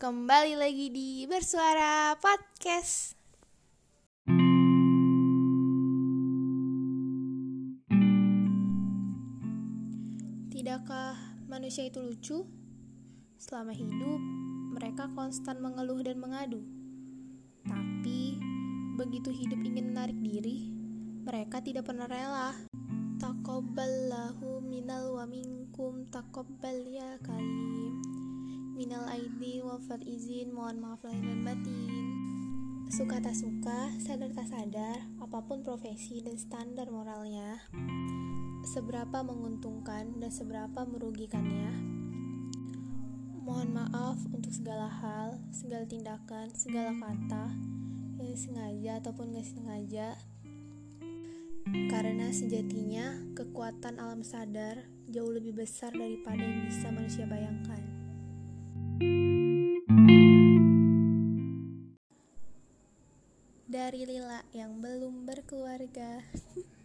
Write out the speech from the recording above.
kembali lagi di Bersuara Podcast. Tidakkah manusia itu lucu? Selama hidup, mereka konstan mengeluh dan mengadu. Tapi, begitu hidup ingin menarik diri, mereka tidak pernah rela. Takobbalahu minal wa minkum takobbal ya karim Minal aidi wal izin mohon maaf lahir dan batin. Suka tak suka, sadar tak sadar, apa pun profesi dan standar moralnya Seberapa menguntungkan dan seberapa merugikannya. Mohon maaf untuk segala hal, segala tindakan, segala kata Yang sengaja ataupun gak sengaja karena sejatinya kekuatan alam sadar jauh lebih besar daripada yang bisa manusia bayangkan. Dari Lila yang belum berkeluarga.